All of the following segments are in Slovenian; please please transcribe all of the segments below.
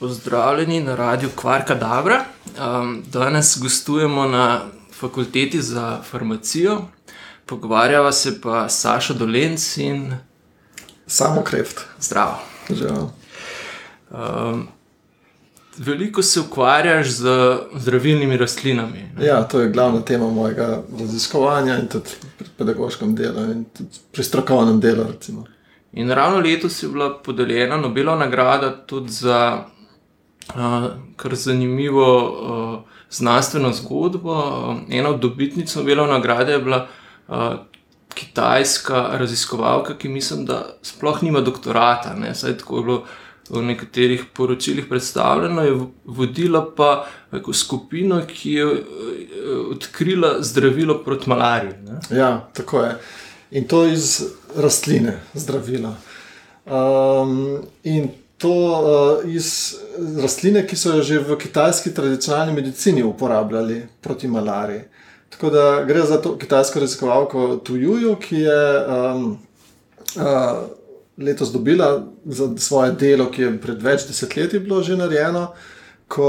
Pozdravljeni na radiju Kvarka Dabra. Um, danes gostujemo na fakulteti za farmacijo, pogovarjava se pa Saša Dolenc in samo kreft. Zdravo. Um, veliko se ukvarjaš z zdravilnimi rastlinami. Ne? Ja, to je glavna tema mojega raziskovanja in tudi pri pedagoškem delu in tudi pri strokovnem delu. Recimo. In ravno letos je bila podeljena Nobelova nagrada tudi za uh, kar zanimivo uh, znanstveno zgodbo. Ena od dobitnic Nobelove nagrade je bila uh, kitajska raziskovalka, ki mislim, da sploh nima doktorata. Ne? Saj tako je bilo v nekaterih poročilih predstavljeno, je vodila pa neko skupino, ki je odkrila zdravilo proti malariji. Ja, tako je. In to iz rastline, zdravila. Um, in to uh, iz rastline, ki so jo že v kitajski tradicionalni medicini uporabljali proti malariji. Tako da gre za to kitajsko raziskovalko Tujuju, ki je um, uh, letos dobila za svoje delo, ki je pred več desetletji bilo že narejeno ko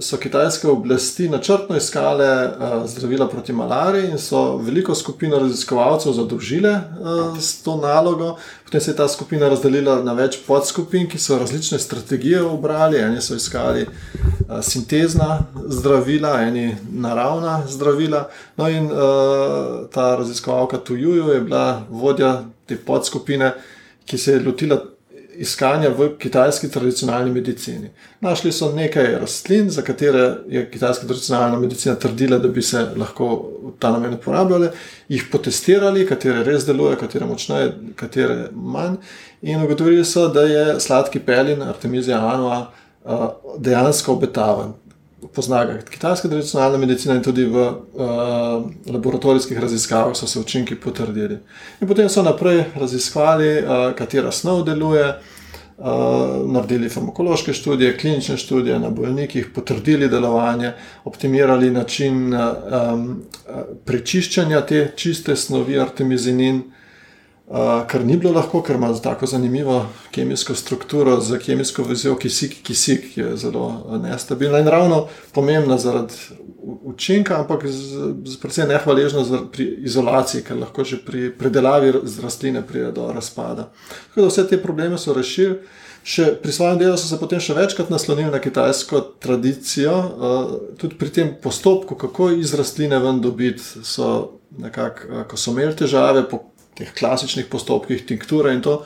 so kitajske oblasti načrtno iskale uh, zdravila proti malariji in so veliko skupino raziskovalcev zadolžile uh, s to nalogo. Potem se je ta skupina razdelila na več podskupin, ki so različne strategije obrali. Eni so iskali uh, sintezna zdravila, eni naravna zdravila. No, in uh, ta raziskovalka Tujuju je bila vodja te podskupine, ki se je lotila iskanja v kitajski tradicionalni medicini. Našli so nekaj rastlin, za katere je kitajska tradicionalna medicina trdila, da bi se lahko v ta namen uporabljale, jih potestirali, katere res delujejo, katere močneje, katere manj. In ugotovili so, da je sladki pelin Artemizija anua dejansko obetaven. Pozna ga kitajska tradicionalna medicina in tudi v uh, laboratorijskih raziskavah so se učinki potrdili. In potem so naprej raziskovali, uh, katera snov deluje, uh, naredili farmakološke študije, klinične študije na bolnikih, potrdili delovanje, optimirali način uh, um, prečiščanja te čiste snovi artemizinin. Kar ni bilo lahko, ker ima tako zanimivo kemijsko strukturo, z kemijsko vezijo kisik, kisik, ki je zelo nestabilna in ravno pomembna zaradi učinka, ampak z, z predvsem nehvaležna pri izolaciji, ker lahko že pri predelavi rastline pride do razpada. Tako da vse te probleme so rešili. Še pri svojem delu so se potem še večkrat naslonili na kitajsko tradicijo, uh, tudi pri tem postopku, kako iz rastline ven dobiti. So nekako, ko so imeli težave, po teh klasičnih postopkih, tinkture in to,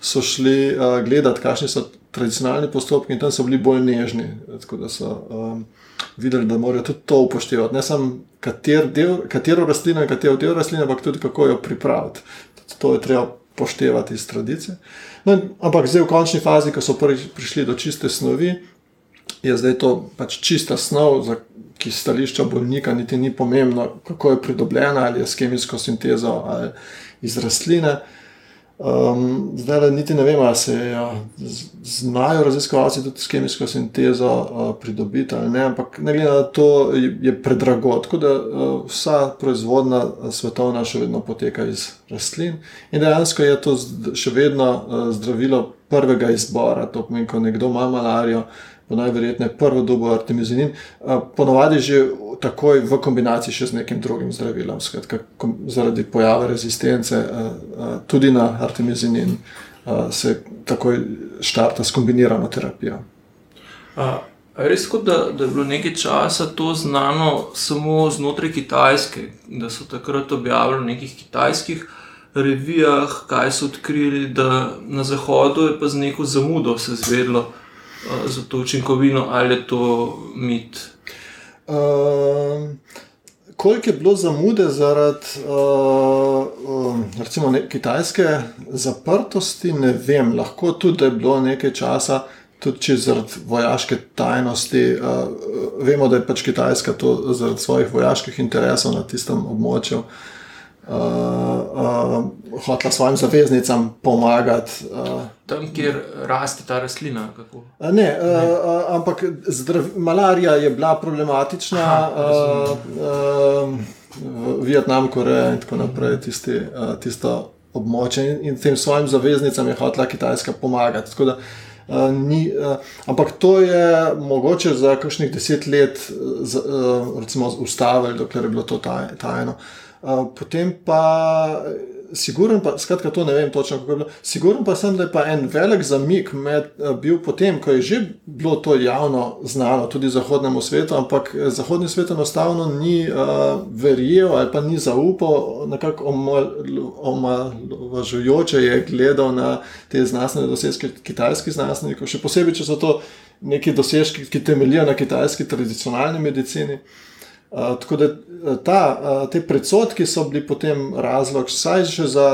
so šli uh, gledati, kakšni so tradicionalni postopki, in tam so bili bolj nežni. Tako da so um, videli, da morajo tudi to upoštevati. Ne samo kater del, katero rastlino in katero del rastline, ampak tudi kako jo pripraviti. To je treba poštevati iz tradicije. No, ampak zdaj v končni fazi, ko so prvi prišli do čiste snovi, je zdaj to pač čista snov. Za, Ki stališča bolnika, niti ni pomembno, kako je pridobljena, ali je s kemijsko sintezo, ali iz rastline. Um, zdaj, le, niti ne vem, ali se ja, znajo raziskovalci tudi s kemijsko sintezo uh, pridobiti ali ne, ampak ne glede na to, je, je predrago. Tako da uh, vsa proizvodnja svetovna še vedno poteka iz rastlin in dejansko je to še vedno uh, zdravilo prvega izbora. To pomeni, ko nekdo ima malarijo, bo najverjetneje prvo dobo artemizinin, ponovadi že takoj v kombinaciji še z nekim drugim zdravilom, skratka, zaradi pojava rezistence, tudi na artemizinin se takoj štarta s kombinirano terapijo. A, res je, da, da je bilo nekaj časa to znano samo znotraj Kitajske, da so takrat objavili v nekih kitajskih. Revijah, kaj so odkrili, da na zahodu je pa z neko zamudo se zvedlo, za to učinkovino, ali je to mit? Uh, koliko je bilo zamude zaradi uh, uh, recimo, ne, kitajske zaprtosti, ne vem. Lahko tudi je bilo nekaj časa, tudi zaradi vojaške tajnosti. Uh, vemo, da je pač Kitajska to zaradi svojih vojaških interesov na tistem območju. Uh, uh, hotela svojim zaveznicam pomagati. Uh, tam, kjer raste ta rastlina. Ne, ne. Uh, ampak zdrav, malarija je bila problematična, Aha, uh, uh, Vietnam, Koreja in tako naprej, tisti, uh, tisto območje in, in tem svojim zaveznicam je hotela Kitajska pomagati. Tako da Uh, ni, uh, ampak to je mogoče za kakšnih deset let, uh, recimo, ustavili, dokler je bilo to taj, tajno. Uh, potem pa Siguren pa, skratka, to ne vem točno, kako je bilo. Siguren pa sem, da je pa en velik zamik med, eh, bil potem, ko je že bilo to javno znano, tudi zahodnemu svetu, ampak eh, zahodni svet enostavno ni uh, verjel ali pa ni zaupal, nekako omalovažujoče je gledal na te znanstvene dosežke kitajskih znanstvenikov, še posebej, če so to neki dosežki, ki temeljijo na kitajski tradicionalni medicini. Uh, tako da ta, te predsotki so bili potem razlog, saj že za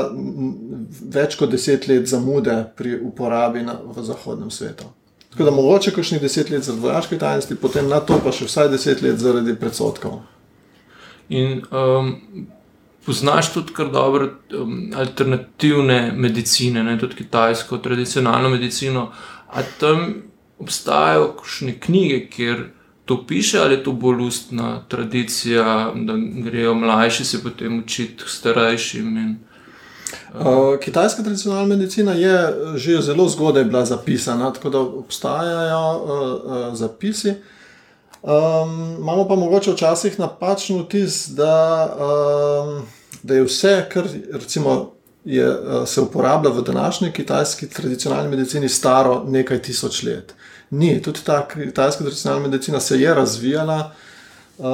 več kot deset let zamude pri uporabi na, v zahodnem svetu. Tako da mogoče kakšnih deset let zaradi vojaške tajnosti, potem na to pa še vsaj deset let zaradi predsotkov. In um, poznaš tudi kar dobro um, alternativne medicine, ne tudi kitajsko, tradicionalno medicino. A tam obstajajo kakšne knjige, kjer to piše, ali je to bolj ustna tradicija, da grejo mlajši se potem učiti starejšim. In, uh. Kitajska tradicionalna medicina je že zelo zgodaj bila zapisana, tako da obstajajo uh, uh, zapisi. Um, imamo pa mogoče včasih napačen vtis, da, um, da je vse, kar recimo, je, uh, se uporablja v današnji kitajski tradicionalni medicini, staro nekaj tisoč let. Ni, tudi ta kitajska tradicionalna medicina se je razvijala uh,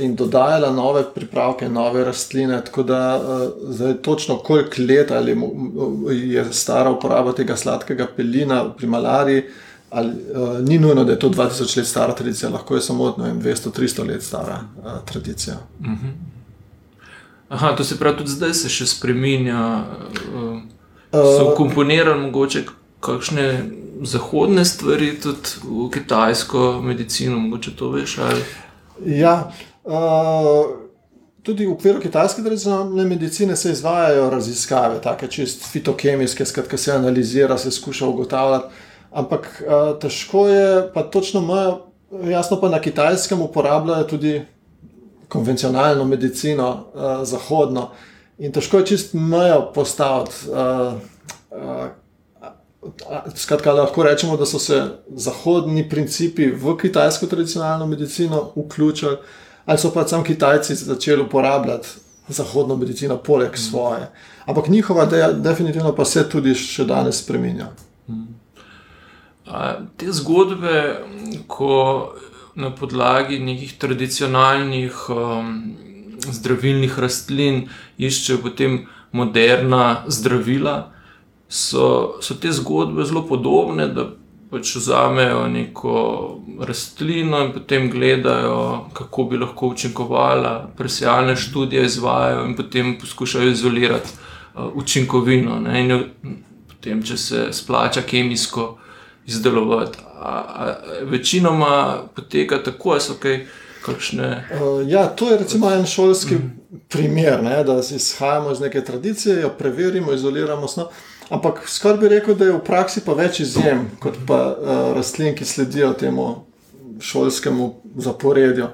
in dodajala nove pripravke, nove rastline. Tako da uh, zdaj točno koliko let ali je stara uporaba tega sladkega pelina pri malariji. Ali, uh, ni nujno, da je to 2000 let stara tradicija, lahko je samo 200-300 let stara uh, tradicija. Uh mhm. -huh. Aha, to se pravi, tudi zdaj se še spremenja, uh, so komponirani mogoče kakšne zahodne stvari, tudi v kitajsko medicino, mogoče to veš. Ali? Ja. Uh... Tudi v okviru kitajske tradicionalne medicine se izvajajo raziskave, tako čist fitokemijske, skratka se analizira, se skuša ugotavljati. Ampak uh, težko je, pa točno imajo, jasno pa na kitajskem uporabljajo tudi konvencionalno medicino, uh, zahodno. In težko je čist mejo postaviti. Uh, uh, Skratka, lahko rečemo, da so se zahodni principi v kitajsko tradicionalno medicino vključili, ali so pa sam Kitajci začeli uporabljati zahodno medicino poleg mm. svoje. Ampak njihova ideja, definitivno, pa se tudi še danes spremenja. Mm. Te zgodbe, ko na podlagi nekih tradicionalnih um, zdravilnih rastlin iščejo potem moderna zdravila so, so te zgodbe zelo podobne, da pač vzamejo neko rastlino in potem gledajo, kako bi lahko učinkovala, presijalne študije izvajo in potem poskušajo izolirati uh, učinkovino. Ne, in jo, potem, če se splača kemijsko izdelovati. A, a, večinoma poteka tako, da so kaj. Kakšne... Uh, ja, to je recimo en šolski mm. primer, ne, da izhajamo iz neke tradicije, jo preverimo, izoliramo snov. Ampak skoraj bi rekel, da je v praksi pa več izjem, kot pa uh, rastlin, ki sledijo temu šolskemu zaporedju.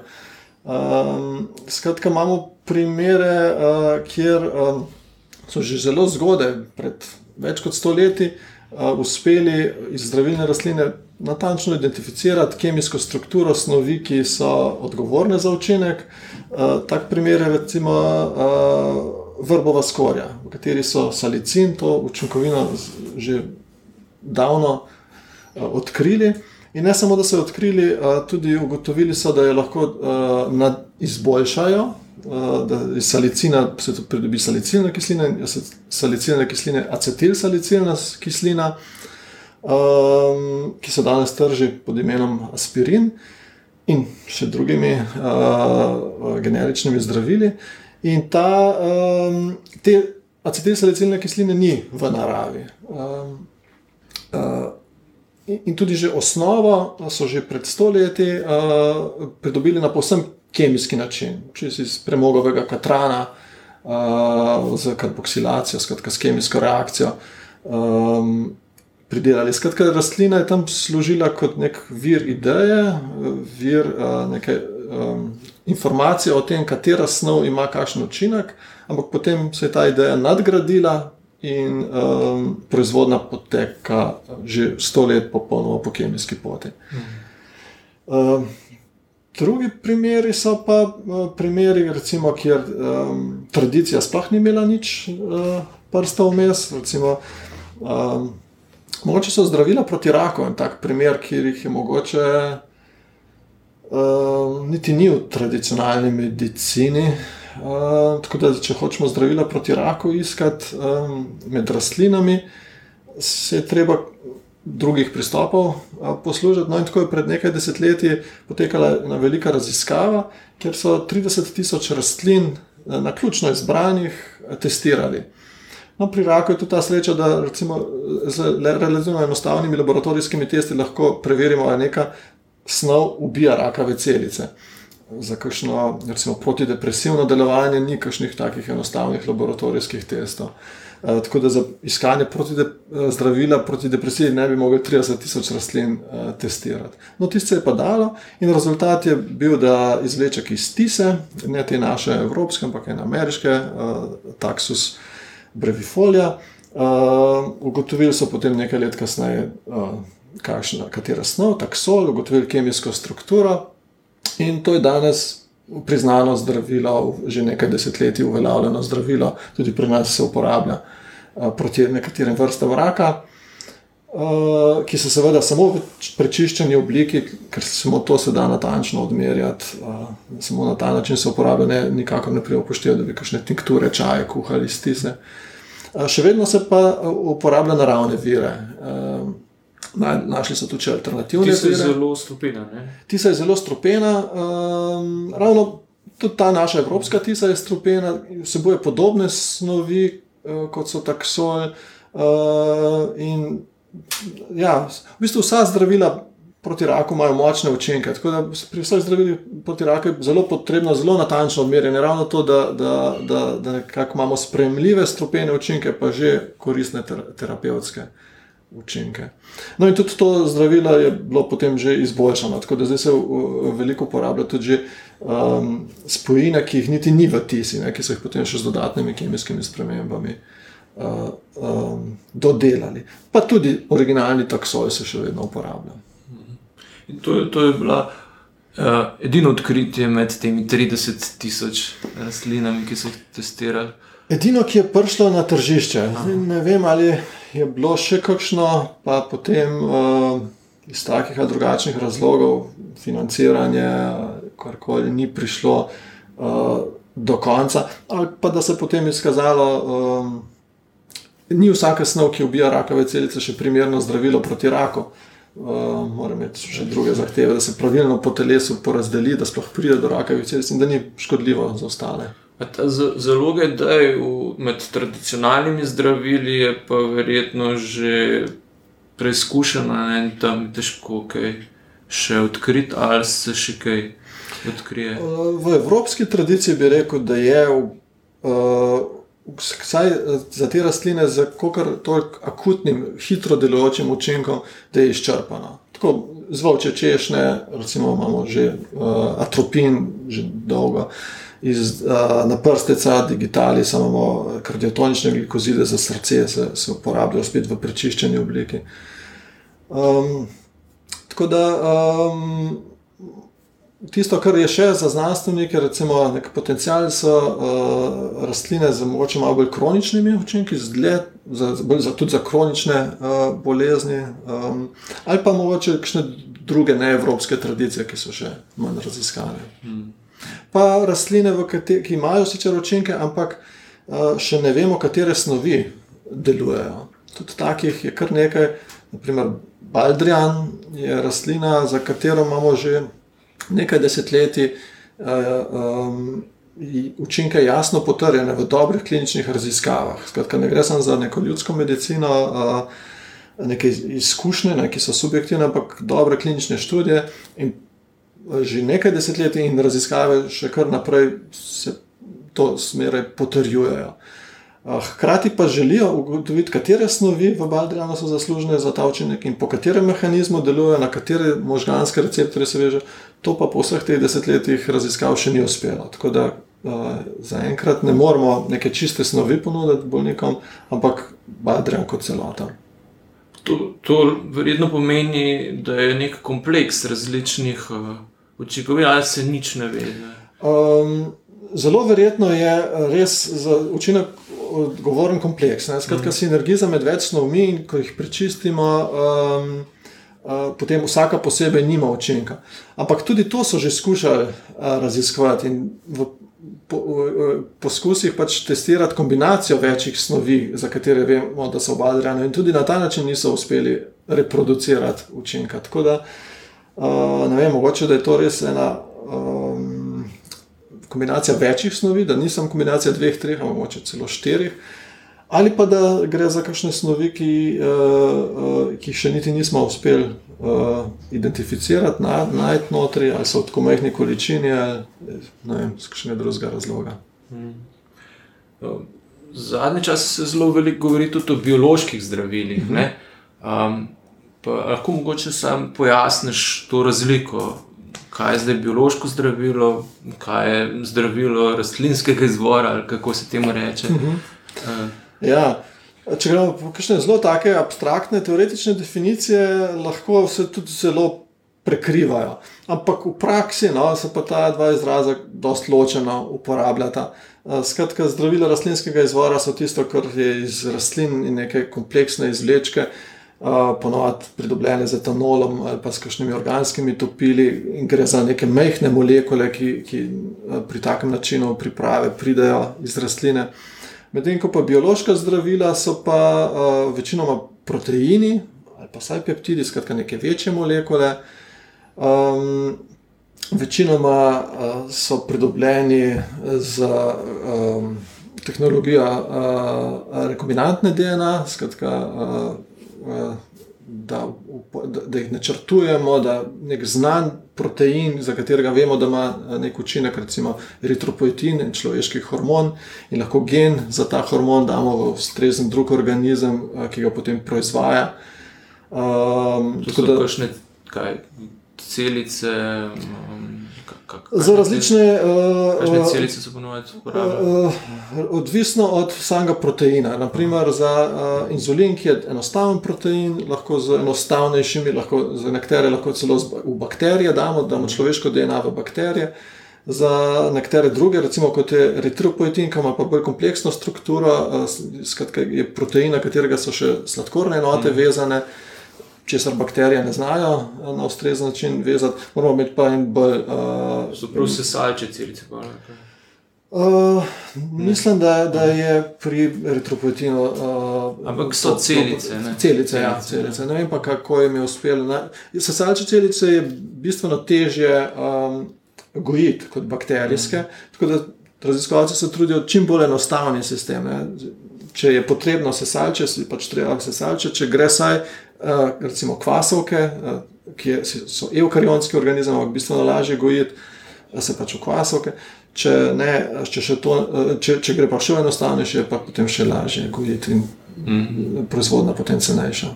Um, skratka, imamo primere, uh, kjer um, so že zelo zgodaj, pred več kot stoletji, uh, uspeli iz zdravilne rastline natančno identificirati kemijsko strukturo snovi, ki so odgovorne za učinek. Uh, tak primer je recimo. Uh, vrbova skorja, v kateri so salicin, to učinkovino že davno uh, odkrili. In ne samo, da so jo odkrili, uh, tudi ugotovili so, da jo lahko uh, izboljšajo, uh, da iz salicina se pridobi salicilna kislina in salicilna kislina acetilsalicilna kislina, um, ki se danes trži pod imenom aspirin in še drugimi uh, generičnimi zdravili. In ta, um, te acetilsalicilne kisline ni v naravi. Um, uh, in tudi že osnovo so že pred stoletji uh, pridobili na povsem kemijski način, čez iz premogovega katrana uh, z karboksilacijo, skratka s kemijsko reakcijo. Um, Pridelali. Skratka, rastlina je tam služila kot nek vir ideje, vir uh, neke um, informacije o tem, katera snov ima kakšen učinek, ampak potem se je ta ideja nadgradila in um, proizvodnja poteka že sto let popolnoma po kemijski poti. Um, drugi primeri so pa uh, primeri, recimo, kjer um, tradicija sploh ni imela nič uh, prsta vmes. Recimo, um, mogoče so zdravila proti raku in tak primer, kjer jih je mogoče. Uh, niti ni v tradicionalni medicini, Uh, tako da, če hočemo zdravila proti raku iskati um, med rastlinami, se je treba drugih pristopov uh, poslužiti. No, in tako je pred nekaj desetletji potekala ena velika raziskava, kjer so 30 tisoč rastlin uh, na ključno izbranih uh, testirali. No, pri raku je tudi ta sreča, da recimo, z relativno enostavnimi laboratorijskimi testi lahko preverimo, ali neka snov ubija rakave celice za kakšno recimo, protidepresivno delovanje, ni kakšnih takih enostavnih laboratorijskih testov. Uh, tako da za iskanje proti de, zdravila proti depresiji ne bi mogli 30 tisoč rastlin uh, testirati. No, tiste se je pa dalo, in rezultat je bil, da izvleček iz tise, ne te naše evropske, ampak ene ameriške, uh, Taxus brevifolia, uh, ugotovili so potem nekaj let kasneje, uh, kakšna, katera snov, taksol, ugotovili kemijsko strukturo, In to je danes priznano zdravilo, že nekaj desetletij uveljavljeno zdravilo, tudi pri nas se uporablja uh, proti nekaterim vrstam raka, uh, ki se seveda samo v prečiščeni obliki, ker samo to se da natančno odmerjati, uh, samo na ta način se uporablja, ne, nikakor ne preupošteva, da bi kakšne tinkture, čaje, kuhali stise. Uh, še vedno se pa uporablja naravne vire. Uh, Našli so tudi alternativne vire. Ti so zelo stropena. Ti so zelo stropena. Um, ravno tudi ta naša evropska tisa je stropena, vsebuje podobne snovi uh, kot so taksol. Uh, in ja, v bistvu vsa zdravila proti raku imajo močne učinke. Tako da pri vseh zdravilih proti raku je zelo potrebno, zelo natančno odmerjanje. Ravno to, da, da, da, da imamo spremljive stropene učinke, pa že koristne ter, terapevtske učinke. No, in tudi to zdravilo je bilo potem že izboljšano, tako da zdaj se veliko uporablja tudi um, spojine, ki jih niti ni v tisi, ne, ki so jih potem še z dodatnimi kemijskimi spremembami uh, um, dodelali. Pa tudi originalni taksoj se še vedno uporablja. In to, to je bila. Uh, edino odkritje med temi 30 tisoč rastlinami, ki so jih testirali. Edino, ki je prišlo na tržišče. Ne vem, ali je bilo še kakšno, pa potem uh, iz takih ali drugačnih razlogov, financiranje, karkoli ni prišlo uh, do konca, ali pa da se potem izkazalo, um, ni vsaka snov, ki ubija rakave celice, še primerno zdravilo proti raku. Uh, mora imeti še druge zahteve, da se pravilno po telesu porazdeli, da sploh pride do rakave celice in da ni škodljivo za ostale. Zaloge, je med tradicionalnimi zdravili, je pa verjetno že preizkušena in tam težko kaj še odkriti, ali se še kaj odkrije. V evropski tradiciji bi rekel, da je uh, za te rastline z toliko akutnim, hitro delujočim učinkom, da je izčrpano. Tako zvoče češnje, recimo imamo že uh, atropin, že dolgo. Uh, iz, uh, na prstica, digitali, samo kardiotonične glikozide za srce, se, se uporabljajo spet v prečiščeni obliki. Um, tako da um, tisto, kar je še za znanstvenike, recimo nek potencial, so uh, rastline z mogoče malo bolj kroničnimi učinki, zdle, za, bolj za, tudi za kronične uh, bolezni, um, ali pa mogoče kakšne druge neevropske tradicije, ki so še manj raziskane. Hmm pa rastline, kateri, ki imajo sicer učinke, ampak še ne vemo, katere snovi delujejo. Tudi takih je kar nekaj, naprimer Baldrian je rastlina, za katero imamo že nekaj desetletij. Um, Učinke jasno potrjene v dobrih kliničnih raziskavah. Skratka, ne gre samo za neko ljudsko medicino, neke izkušnje, ne, ki so subjektivne, ampak dobre klinične študije. In že nekaj desetletij in raziskave še kar naprej se to smeraj potrjujejo. Hkrati pa želijo ugotoviti, katere snovi v Baldrianu so zaslužne za ta učinek in po katerem mehanizmu delujejo, na katere možganske receptorje se veže. To pa po vseh teh desetletjih raziskav še ni uspelo. Tako da uh, zaenkrat ne moramo neke čiste snovi ponuditi bolnikom, ampak Badrijan kot celota. To, to verjetno pomeni, da je nek kompleks različnih uh, učinkovin, ali se nič ne ve. Um, zelo verjetno je res za učinek odgovoren kompleks. Ne? Skratka, mm. sinergija med več snovmi, in ko jih prečistimo, um, uh, potem vsaka posebej nima učinka. Ampak tudi to so že skušali uh, raziskovati in v po, uh, poskusih pač testirati kombinacijo večjih snovi, za katere vemo, da so obadrjane, in tudi na ta način niso uspeli reproducirati učinka. Tako da uh, ne vem, mogoče da je to res ena. Um, kombinacija večjih snovi, da nisem kombinacija dveh, treh, ali morda celo štirih, ali pa da gre za kakšne snovi, ki, uh, uh, ki še niti nismo uspeli uh, identificirati, na, najti notri, ali so v tako majhni količini, ali ne vem, z kakšnega drugega razloga. Hmm. Zadnji čas se zelo veliko govori tudi o bioloških zdravilih. Uh -huh. um, lahko mogoče sam pojasniš to razliko kaj je zdaj biološko zdravilo, kaj je zdravilo rastlinskega izvora, ali kako se temu reče. Uh -huh. uh. Ja. Če gremo po kakšne zelo take abstraktne, teoretične definicije, lahko se tudi zelo prekrivajo. Ampak v praksi no, se pa ta dva izraza precej ločeno uporabljata. Eh, skratka, zdravila rastlinskega izvora so tisto, kar je iz rastlin in neke kompleksne izvlečke, ponovadi pridobljene z etanolom ali pa s kakšnimi organskimi topili, in gre za neke mehke molekule, ki, ki pri takem načinu priprave pridejo iz rastline. Medtem ko pa biološka zdravila so pa uh, večinoma proteini ali pa vsaj peptidi, skratka neke večje molekule. Um, večinoma uh, so pridobljeni z um, tehnologijo uh, rekombinantne DNA, skratka. Uh, da, da jih načrtujemo, da nek znan protein, za katerega vemo, da ima nek učinek, recimo eritropoetin, človeški hormon, in lahko gen za ta hormon damo v ustrezen drug organizem, ki ga potem proizvaja. Um, tako da, kakšne, kaj, celice. Um, Za različne uh, celice se ponovadi uporabljajo. Uh, odvisno od samega proteina. Naprimer, za uh, inzulin, ki je enostaven protein, lahko z enostavnejšimi, lahko za nekatere lahko celo v bakterije damo, damo človeško DNA v bakterije. Za nekatere druge, recimo kot je eritropoetin, ki ima pa bolj kompleksno strukturo, uh, skratka, je protein, na katerega so še sladkorne enote mm. vezane česar bakterije ne znajo eh, na ustrezen način vezati, moramo imeti pa en bolj. Uh, Zapravo se salče celice. Uh, mislim, da, da je pri eritropoetinu. Uh, Ampak so celice. Ne? Celice, ja, celice. Ne vem pa, kako jim je uspelo. Sesalče celice je bistveno težje um, gojiti kot bakterijske. Mm. Tako da raziskovalci se trudijo čim bolj enostavni sistem. Ne? Če je potrebno sesalče, si pač treba sesalče, če gre saj Eh, recimo kvasovke, eh, ki so eukarionski organizem, ampak bistveno lažje gojiti, se pač v kvasovke. Če, ne, če, to, eh, če, če gre pa še enostavnejše, pa potem še lažje gojiti in mm -hmm. proizvodna potem cenejša.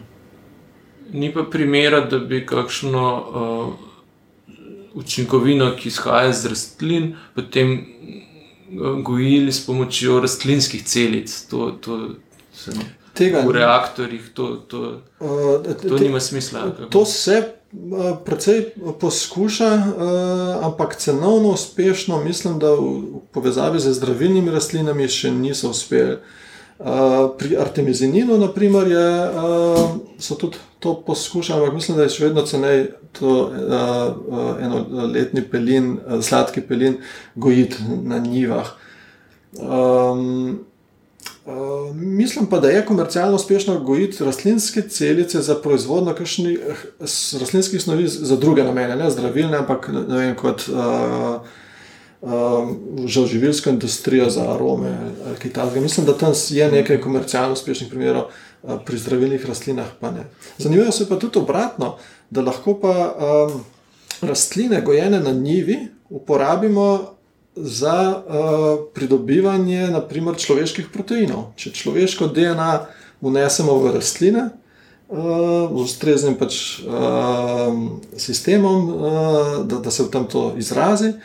Ni pa primera, da bi kakšno uh, učinkovino, ki izhaja iz rastlin, potem gojili s pomočjo rastlinskih celic. To, to se ne tega v reaktorjih, to, to, uh, to nima smisla. To se uh, precej poskuša, uh, ampak cenovno uspešno, mislim, da v povezavi z zdravilnimi rastlinami še niso uspeli. Uh, pri artemizininu, naprimer, je, uh, so tudi to poskušali, ampak mislim, da je še vedno cenej to uh, uh, enoletni pelin, uh, sladki pelin, gojiti na njivah. Um, Uh, mislim pa, da je komercialno uspešno gojiti rastlinske celice za proizvodnjo kakšnih rastlinskih snovi za druge namene, ne zdravilne, ampak ne vem, kot uh, uh, že živilsko industrijo za arome ali kaj takega. Mislim, da tam je nekaj komercialno uspešnih primerov, uh, pri zdravilnih rastlinah pa ne. Zanimivo se pa tudi obratno, da lahko pa um, rastline gojene na njivi uporabimo za uh, pridobivanje naprimer, človeških proteinov. Če človeško DNA vnesemo v rastline, uh, v ustreznem pač, uh, sistemom, uh, da, da se v tem to izrazi,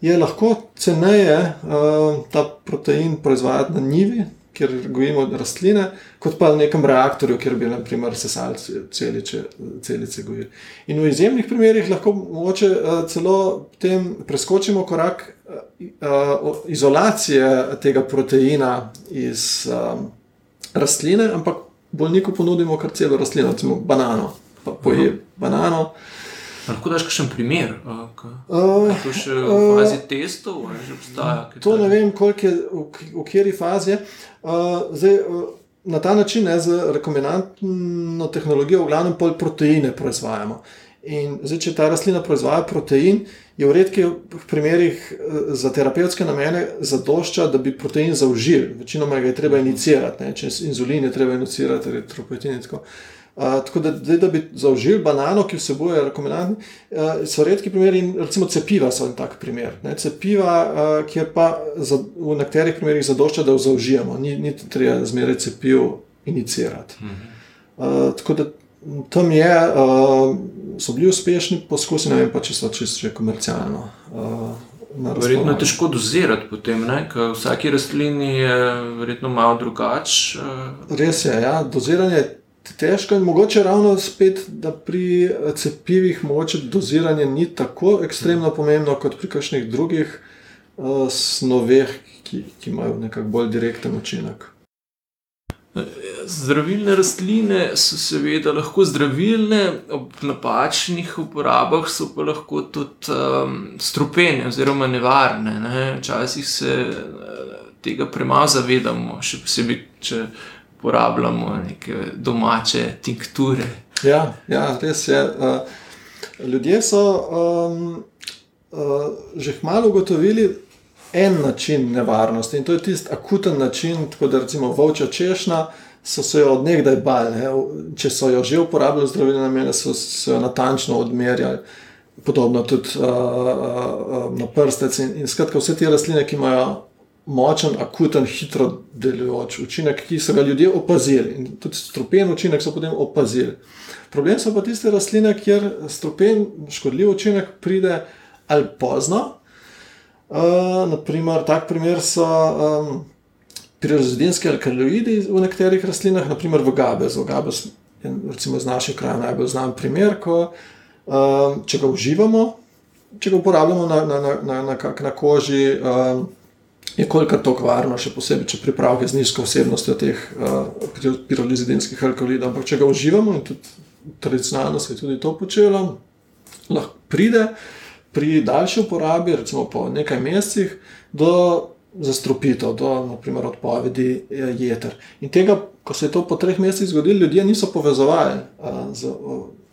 je lahko ceneje uh, ta protein proizvajati na njivi, kjer gojimo rastline, kot pa v nekem reaktorju, kjer bi naprimer sesali celice, celice gojili. In v izjemnih primerjih lahko mogoče uh, celo tem preskočimo korak uh, izolacije tega proteina iz um, rastline, ampak bolniku ponudimo kar celo rastlino, recimo banano, pa poje uh -huh. banano. Lahko daš še en primer, kako je to še v fazi testov, ali že obstaja? To ne vem, je, v, v kateri fazi je. Zdaj, na ta način, ne, z rekombinantno tehnologijo, v glavnem pol proteine proizvajamo. In zdaj, če ta rastlina proizvaja protein, je v redkih primerih za terapevtske namene zadošča, da bi protein zaužil. Večinoma ga je treba inicirati, ne, če inzulin je treba inicirati, retropoetin in tako naprej tako da, da bi zaužili banano, ki vsebuje rekombinantni, uh, so redki primeri, in recimo cepiva so en tak primer. Ne? Cepiva, uh, kjer pa za, v nekaterih primerih zadošča, da jo zaužijemo, ni, ni treba zmeraj cepiv inicirati. Uh, tako da tam je, uh, so bili uspešni poskusi, ne vem pa, če so čisto komercialno. Uh, Verjetno je težko dozirati potem, ker vsaki rastlini je verjetno malo drugače. Res je, ja, doziranje je težko in mogoče ravno spet, da pri eh, cepivih mogoče doziranje ni tako ekstremno pomembno kot pri kakšnih drugih uh, snoveh, ki, ki imajo nekako bolj direkten učinek. Zdravilne rastline so seveda lahko zdravilne, ob napačnih uporabah so pa lahko tudi um, strupene oziroma nevarne. Ne? Včasih se tega premalo zavedamo, še posebej, če uporabljamo neke domače tinkture. Ja, ja res je. Ljudje so um, uh, že malo ugotovili en način nevarnosti in to je tisti akuten način, tako da recimo volča češnja. So se jo odnegdaj bali, ne? če so jo že uporabljali zdravili na mene, so se jo natančno odmerjali, podobno tudi uh, uh, na prstec. In, in skratka, vse te rastline, ki imajo močen, akuten, hitro delujoč učinek, ki so ga ljudje opazili. In tudi strupen učinek so potem opazili. Problem so pa tiste rastline, kjer strupen, škodljiv učinek pride ali pozno. Uh, naprimer, tak primer so um, prirozidinski alkaloidi v nekaterih rastlinah, naprimer v gabezu. Gabez je recimo, iz naših krajev najbolj znan primer, ko um, če ga uživamo, če ga uporabljamo na, na, na, na, na, na koži. Um, je kolikor to kvarno, še posebej, če pripravke z nizko vsebnostjo teh uh, pirolizidinskih alkoholidov. Ampak če ga uživamo in tudi tradicionalno se je tudi to počelo, lahko pride pri daljši uporabi, recimo po nekaj mesecih, do zastrupitev, do naprimer, odpovedi eh, jeter. In tega, ko se je to po treh mesecih zgodilo, ljudje niso povezovali uh, z.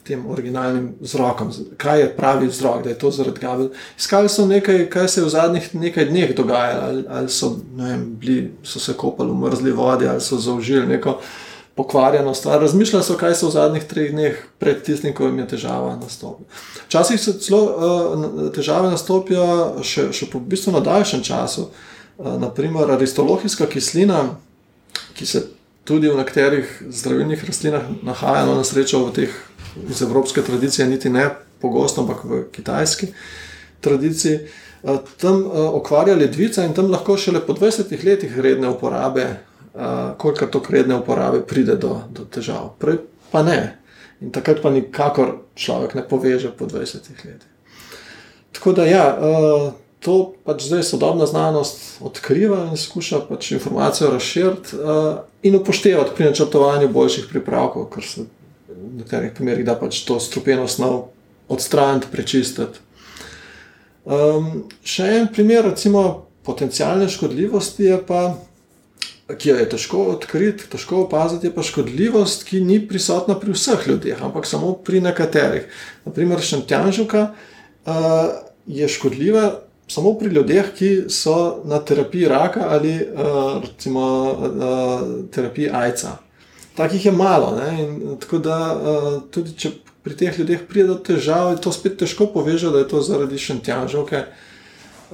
Tem originalnim vzrokom, kaj je pravi vzrok, da je to zaradi tega. Iskali so nekaj, kaj se je v zadnjih nekaj dneh dogajalo, ali, ali so, vem, bili, so se kopali v mrzli vodi, ali so zaužili neko pokvarjeno stvar. Razmišljali so, kaj so v zadnjih treh dneh pred tistim, ko jim je težava nastopila. Včasih se celo uh, težave nastopijo še, še po bistveno daljšem času. Uh, naprimer, aristolohijska kislina, ki se tudi v nekaterih zdravilnih rastlinah nahaja, no, na srečo v teh iz evropske tradicije, niti ne pogosto, ampak v kitajski tradiciji. Eh, tam eh, okvarja ledvica in tam lahko šele po 20 letih redne uporabe, eh, koliko to redne uporabe pride do, do težav. Prej pa ne. In takrat pa nikakor človek ne poveže po 20 letih. Tako da ja, to pač zdaj sodobna znanost odkriva in skuša pač informacijo razširiti in upoštevati pri načrtovanju boljših pripravkov, kar se v nekaterih primerih da pač to strupeno snov odstraniti, prečistiti. Um, še en primer, recimo, potencijalne škodljivosti, pa, ki jo je težko odkriti, težko opaziti, je pa škodljivost, ki ni prisotna pri vseh ljudeh, ampak samo pri nekaterih. Naprimer, šentjanžuka uh, je škodljiva samo pri ljudeh, ki so na terapiji raka ali uh, recimo uh, terapiji ajca takih je malo. In, tako da uh, tudi če pri teh ljudeh pride do težav, je to spet težko povezati, da je to zaradi šentjanžovke.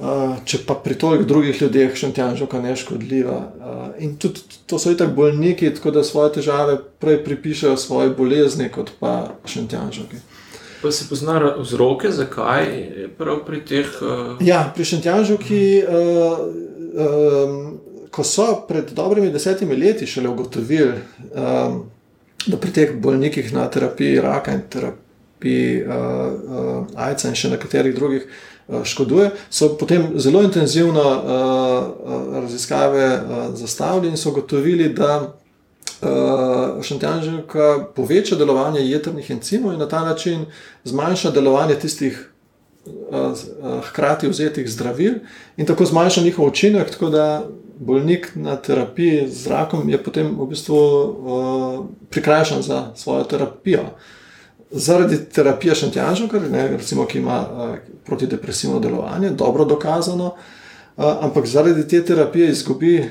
Uh, če pa pri toliko drugih ljudeh šentjanžovka ne škodljiva. Uh, in tudi to so tako bolniki, tako da svoje težave prej pripišajo svoje bolezni, kot pa šentjanžovki. Pa se pozna vzroke, zakaj je prav pri teh? Uh... Ja, pri šentjanžovki. Uh, um, ko so pred dobrimi desetimi leti šele ugotovili, um, da pri teh bolnikih na terapiji raka in terapiji uh, uh, AIDS in še nekaterih drugih uh, škoduje, so potem zelo intenzivno uh, uh, raziskave uh, zastavili in so ugotovili, da uh, šantjanževka poveča delovanje jedrnih encimov in na ta način zmanjša delovanje tistih. Hkrati vzetih zdravil in tako zmanjša njihov učinek, tako da bolnik na terapiji z rakom je potem v bistvu uh, prikrajšan za svojo terapijo. Zaradi terapije šantjanžov, ki ima uh, protidepresivno delovanje, dobro dokazano, uh, ampak zaradi te terapije izgubi uh,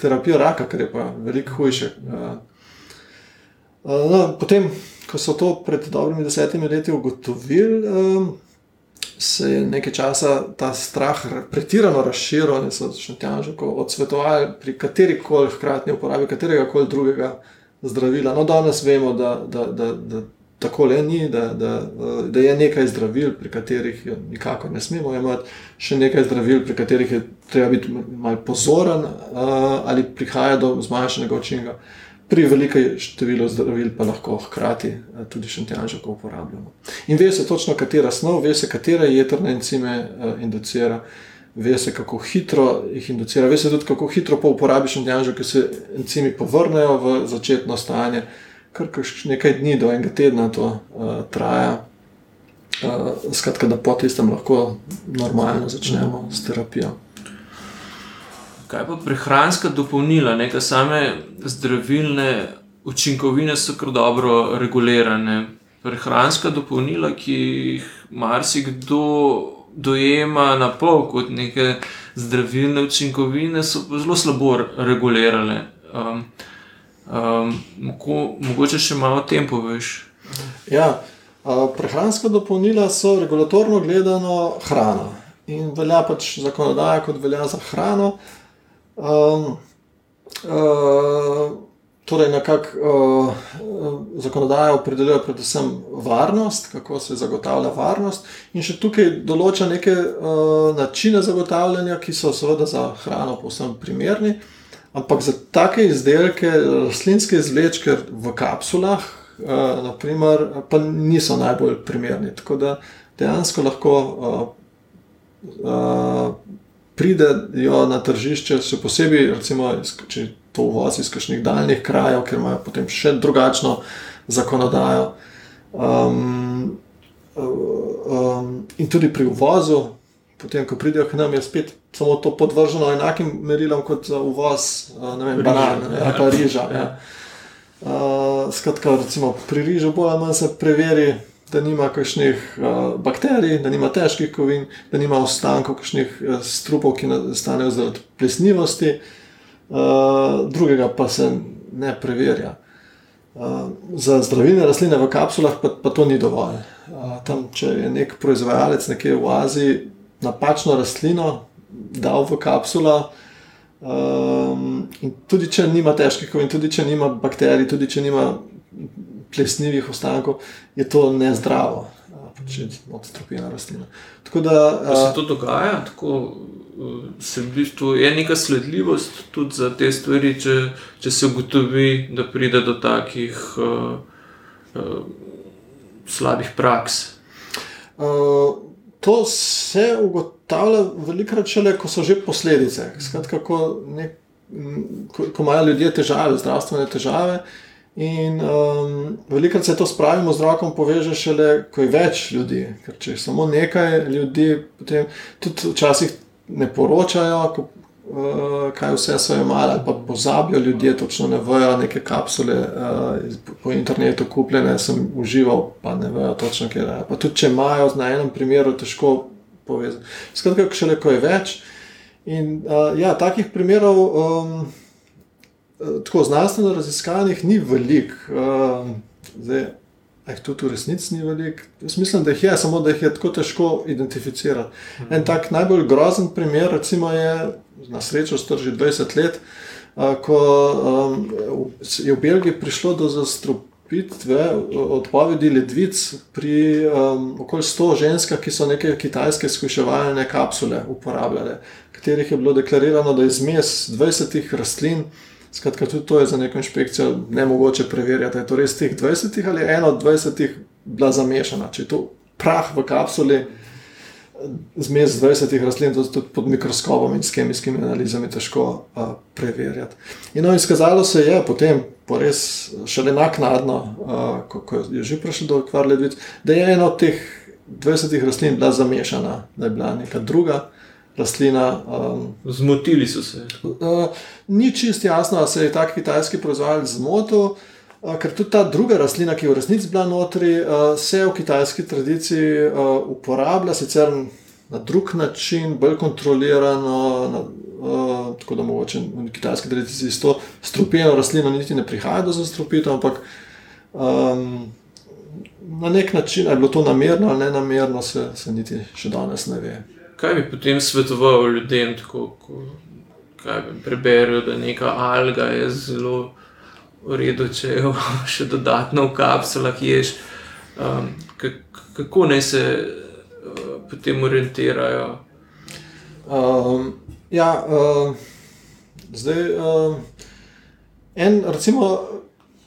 terapijo raka, kar je pa veliko hujše. Uh, uh, no, potem, ko so to pred dobrimi desetimi leti ugotovili, uh, se je nekaj časa ta strah pretirano razširil in so ko odsvetovali pri kateri koli hkratni uporabi katerega koli drugega zdravila. No, danes vemo, da, da, da, da tako le ni, da, da, da je nekaj zdravil, pri katerih nikakor ne smemo imeti, še nekaj zdravil, pri katerih je treba biti malo pozoren ali prihaja do zmanjšanega učinka pri velikem številu zdravil pa lahko hkrati eh, tudi šentjanžko uporabljamo. In ve se točno, katera snov, ve se, katere jedrne encime uh, inducira, ve se, kako hitro jih inducira, ve se tudi, kako hitro po uporabi šentjanža, ker se encimi povrnejo v začetno stanje, kar nekaj dni do enega tedna to uh, traja. Uh, skratka, da po tistem lahko normalno začnemo s terapijo. Kaj pa prehranska dopolnila, neka same zdravilne učinkovine so kar dobro regulirane. Prehranska dopolnila, ki jih marsikdo dojema na pol kot neke zdravilne učinkovine, so zelo slabo regulirane. Um, um, mogoče še malo o tem poveš. Ja, prehranska dopolnila so regulatorno gledano hrana in velja pač zakonodaja, kot velja za hrano. Um, uh, torej, nekako uh, zakonodaja opredeljuje predvsem varnost, kako se zagotavlja varnost, in še tukaj določa neke uh, načine zagotavljanja, ki so seveda za hrano povsem primerni, ampak za take izdelke, rastlinske izvlečke v kapsulah, uh, naprimer, pa niso najbolj primerni. Tako da dejansko lahko. Uh, uh, pridejo na tržišče, še posebej, recimo, če to uvozi iz kakšnih daljnih krajev, ker imajo potem še drugačno zakonodajo. Um, um, in tudi pri uvozu, potem, ko pridejo k nam, je spet samo to podvrženo enakim merilom kot za uvoz banane ali pa riža. Ja. Uh, skratka, recimo, pri rižu bolj ali manj se preveri da nima kakšnih uh, bakterij, da nima težkih kovin, da nima ostankov kakšnih uh, strupov, ki nastanejo zaradi plesnivosti, uh, drugega pa se ne preverja. Uh, za zdravilne rastline v kapsulah pa, pa to ni dovolj. Uh, tam, če je nek proizvajalec nekje v Aziji napačno rastlino dal v kapsulo, um, in tudi če nima težkih kovin, tudi če nima bakterij, tudi če nima plesnivih ostankov, je to nezdravo, če odstropljena rastlina. Tako da pa se to dogaja, tako se v bistvu je neka sledljivost tudi za te stvari, če, če se ugotovi, da pride do takih uh, uh, slabih praks. Uh, to se ugotavlja velikrat šele, ko so že posledice. Skratka, ko, nek, ko, ko imajo ljudje težave, zdravstvene težave. In um, veliko se to s pravim zdravkom poveže šele, ko je več ljudi. Ker če je samo nekaj ljudi, potem tudi včasih ne poročajo, ko, uh, kaj vse so imeli, ali pa pozabijo ljudje, točno ne vejo, neke kapsule uh, po internetu kupljene, sem užival, pa ne vejo točno, kje je. Pa tudi če imajo na enem primeru, težko povezati. Skratka, šele ko je več. In uh, ja, takih primerov. Um, tako znanstveno raziskanih ni veliko. Uh, zdaj, eh, tudi v resnici ni veliko. Jaz mislim, da jih je, samo da jih je tako težko identificirati. Mhm. En tak najbolj grozen primer, recimo, je na srečo star že 20 let, uh, ko um, je v Belgiji prišlo do zastrupitve. odpovedi ledvic pri um, okoli 100 ženskah, ki so neke kitajske skuševalne kapsule uporabljale, katerih je bilo deklarirano, da je zmes 20 rastlin. Skratka, tudi to je za neko inšpekcijo ne mogoče preverjati. Je to res teh 20 ali ena od 20 bila zamešana. Če je to prah v kapsuli, zmes 20 rastlin, to tudi pod mikroskopom in s kemijskimi analizami težko uh, preverjati. In no, izkazalo se je potem, po res šele naknadno, uh, ko, ko je že prišlo do kvarledvic, da je ena od teh 20 rastlin bila zamešana, da je bila neka druga rastlina. Um, Zmotili so se. Uh, ni čist jasno, ali se je ta kitajski proizvajalec zmotil, uh, ker tudi ta druga rastlina, ki je v resnici bila notri, uh, se v kitajski tradiciji uh, uporablja sicer na drug način, bolj kontrolirano. Na, Uh, tako da mogoče v kitajski tradiciji s to strupeno rastlino niti ne prihaja do zastrupitev, ampak um, na nek način, ali je bilo to namerno ali ne namerno, se, se niti še danes ne ve. Kaj bi potem svetoval ljudem, tako, ko preberijo, da neka alga je zelo v redu, če jo še dodatno v kapsulah ješ? Um, kako naj se uh, potem orientirajo? Um, ja, uh, zdaj, uh, en, recimo,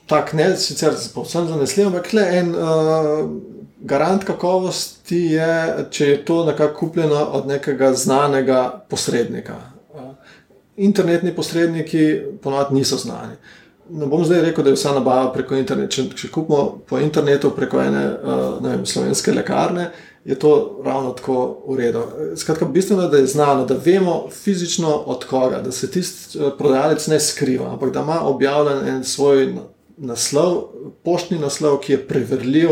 tak ne sicer povsem zanesljiv, ampak le en. Uh, garant kakovosti je, če je to nekako kupljeno od nekega znanega posrednika. Internetni posredniki ponovadi niso znani. Ne bom zdaj rekel, da je vsa nabava preko interneta. Če, če kupimo po internetu preko ene vem, slovenske lekarne, je to ravno tako redu. Skratka, bistveno je, da je znano, da vemo fizično od koga, da se tisti prodajalec ne skriva, ampak da ima objavljen en svoj naslov, poštni naslov, ki je preverljiv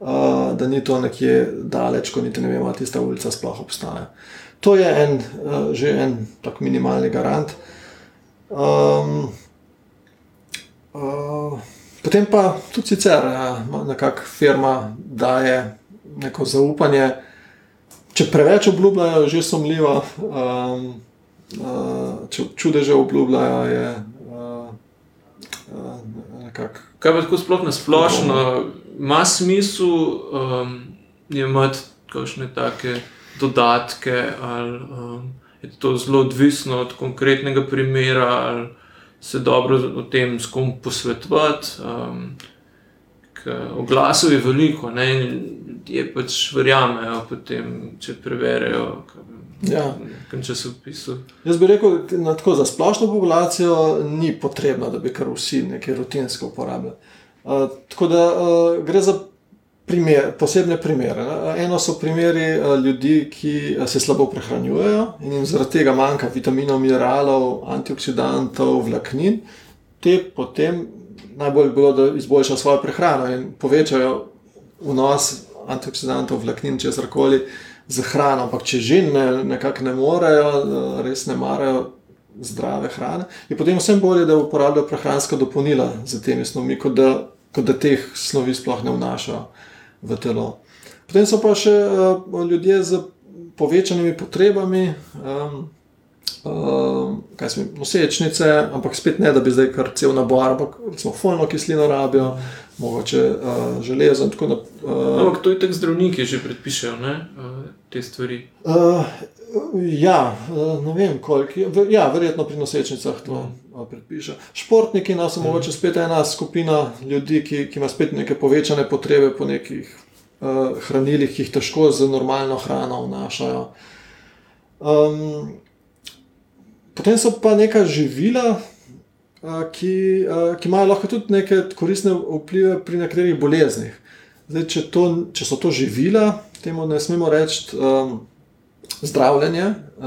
uh, da ni to nekje daleč, ko niti ne vemo, ali tista ulica sploh obstaja. To je en, uh, že en tak minimalni garant. Um, uh, potem pa tudi sicer ja, nekakšna firma daje neko zaupanje. Če preveč obljubljajo, že sumljivo, um, uh, čudeže obljubljajo, je uh, uh, nekako. Kaj pa tako sploh na splošno? Ima smisel um, imeti kakšne take dodatke, ali um, je to zelo odvisno od konkretnega primera, ali se dobro o tem s kom posvetovati. Um, Oglasov je veliko, ne, in ljudje pač verjamejo, potem, če preberejo. Ja. Jaz bi rekel, da za splošno populacijo ni potrebno, da bi kar vsi nekaj rutinsko uporabljali. Uh, tako da uh, gre za primer, posebne primere. Ne? Eno so primeri uh, ljudi, ki se slabo prehranjujejo in jim zaradi tega manjka vitaminov, mineralov, antioksidantov, vlaknin. Te potem najbolj bilo, da izboljšajo svojo prehrano in povečajo vnos antioksidantov, vlaknin, če zrkoli za hrano. Ampak če že ne, nekako ne morejo, res ne marajo. Zdrave hrane, je potem vsem bolje, da uporabljajo prehranska dopolnila za temi snovmi, kot da kot da teh snovi sploh ne vnašajo v telo. Potem so pa še uh, ljudje z povečanimi potrebami, um, uh, kaj smo nosečnice, ampak spet ne, da bi zdaj kar cel nabor, ampak recimo folno kislino rabijo, mogoče uh, železo in tako naprej. Uh, ampak to je tako zdravniki že predpišajo, ne? Uh, te stvari. Uh, Ja, eh, ne vem, koliko je. Ja, verjetno pri nosečnicah to mm. predpiše. Športniki nas no, mm. mogoče spet ena skupina ljudi, ki, ki ima spet neke povečane potrebe po nekih uh, hranilih, ki jih težko z normalno hrano vnašajo. Um, potem so pa neka živila, uh, ki, ki imajo lahko tudi neke koristne vplive pri nekaterih boleznih. Zdaj, če, to, če so to živila, temu ne smemo reči. Um, zdravljenje, uh,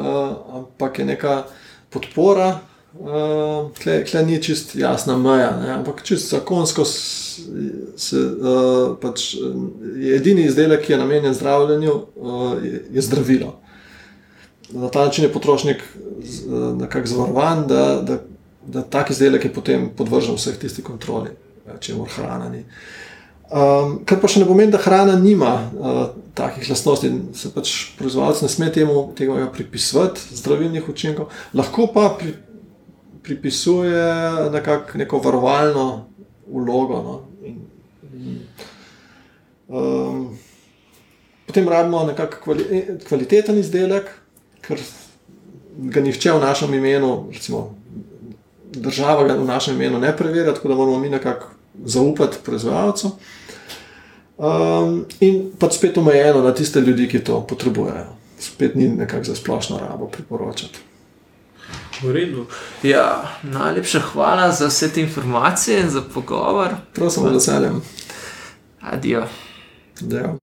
ampak je neka podpora, uh, tle ni čist jasna meja, ne? ampak čist zakonsko se, uh, pač, je edini izdelek, ki je namenjen zdravljenju, uh, je, je zdravilo. Na ta način je potrošnik nekako zavarovan, da, da, da tak izdelek je potem podvržen vseh tistih kontroli, če mora hrana ni. Um, kar pa še ne pomeni, da hrana nima uh, takih lastnosti, se pač proizvajalec ne sme temu tega pripisovati, zdravilnih učinkov, lahko pa pri, pripisuje nekak, neko varovalno vlogo. No? In Um, potem rabimo nekako kvali, kvaliteten izdelek, ker ga nihče v našem imenu, recimo država ga v našem imenu ne preverja, tako da moramo mi nekako zaupati proizvajalcu. Um, in pa spet omejeno na tiste ljudi, ki to potrebujejo. Spet ni nekako za splošno rabo priporočati. V redu. Ja, najlepša hvala za vse te informacije in za pogovor. Prosim, veseljem. Adijo. Ja.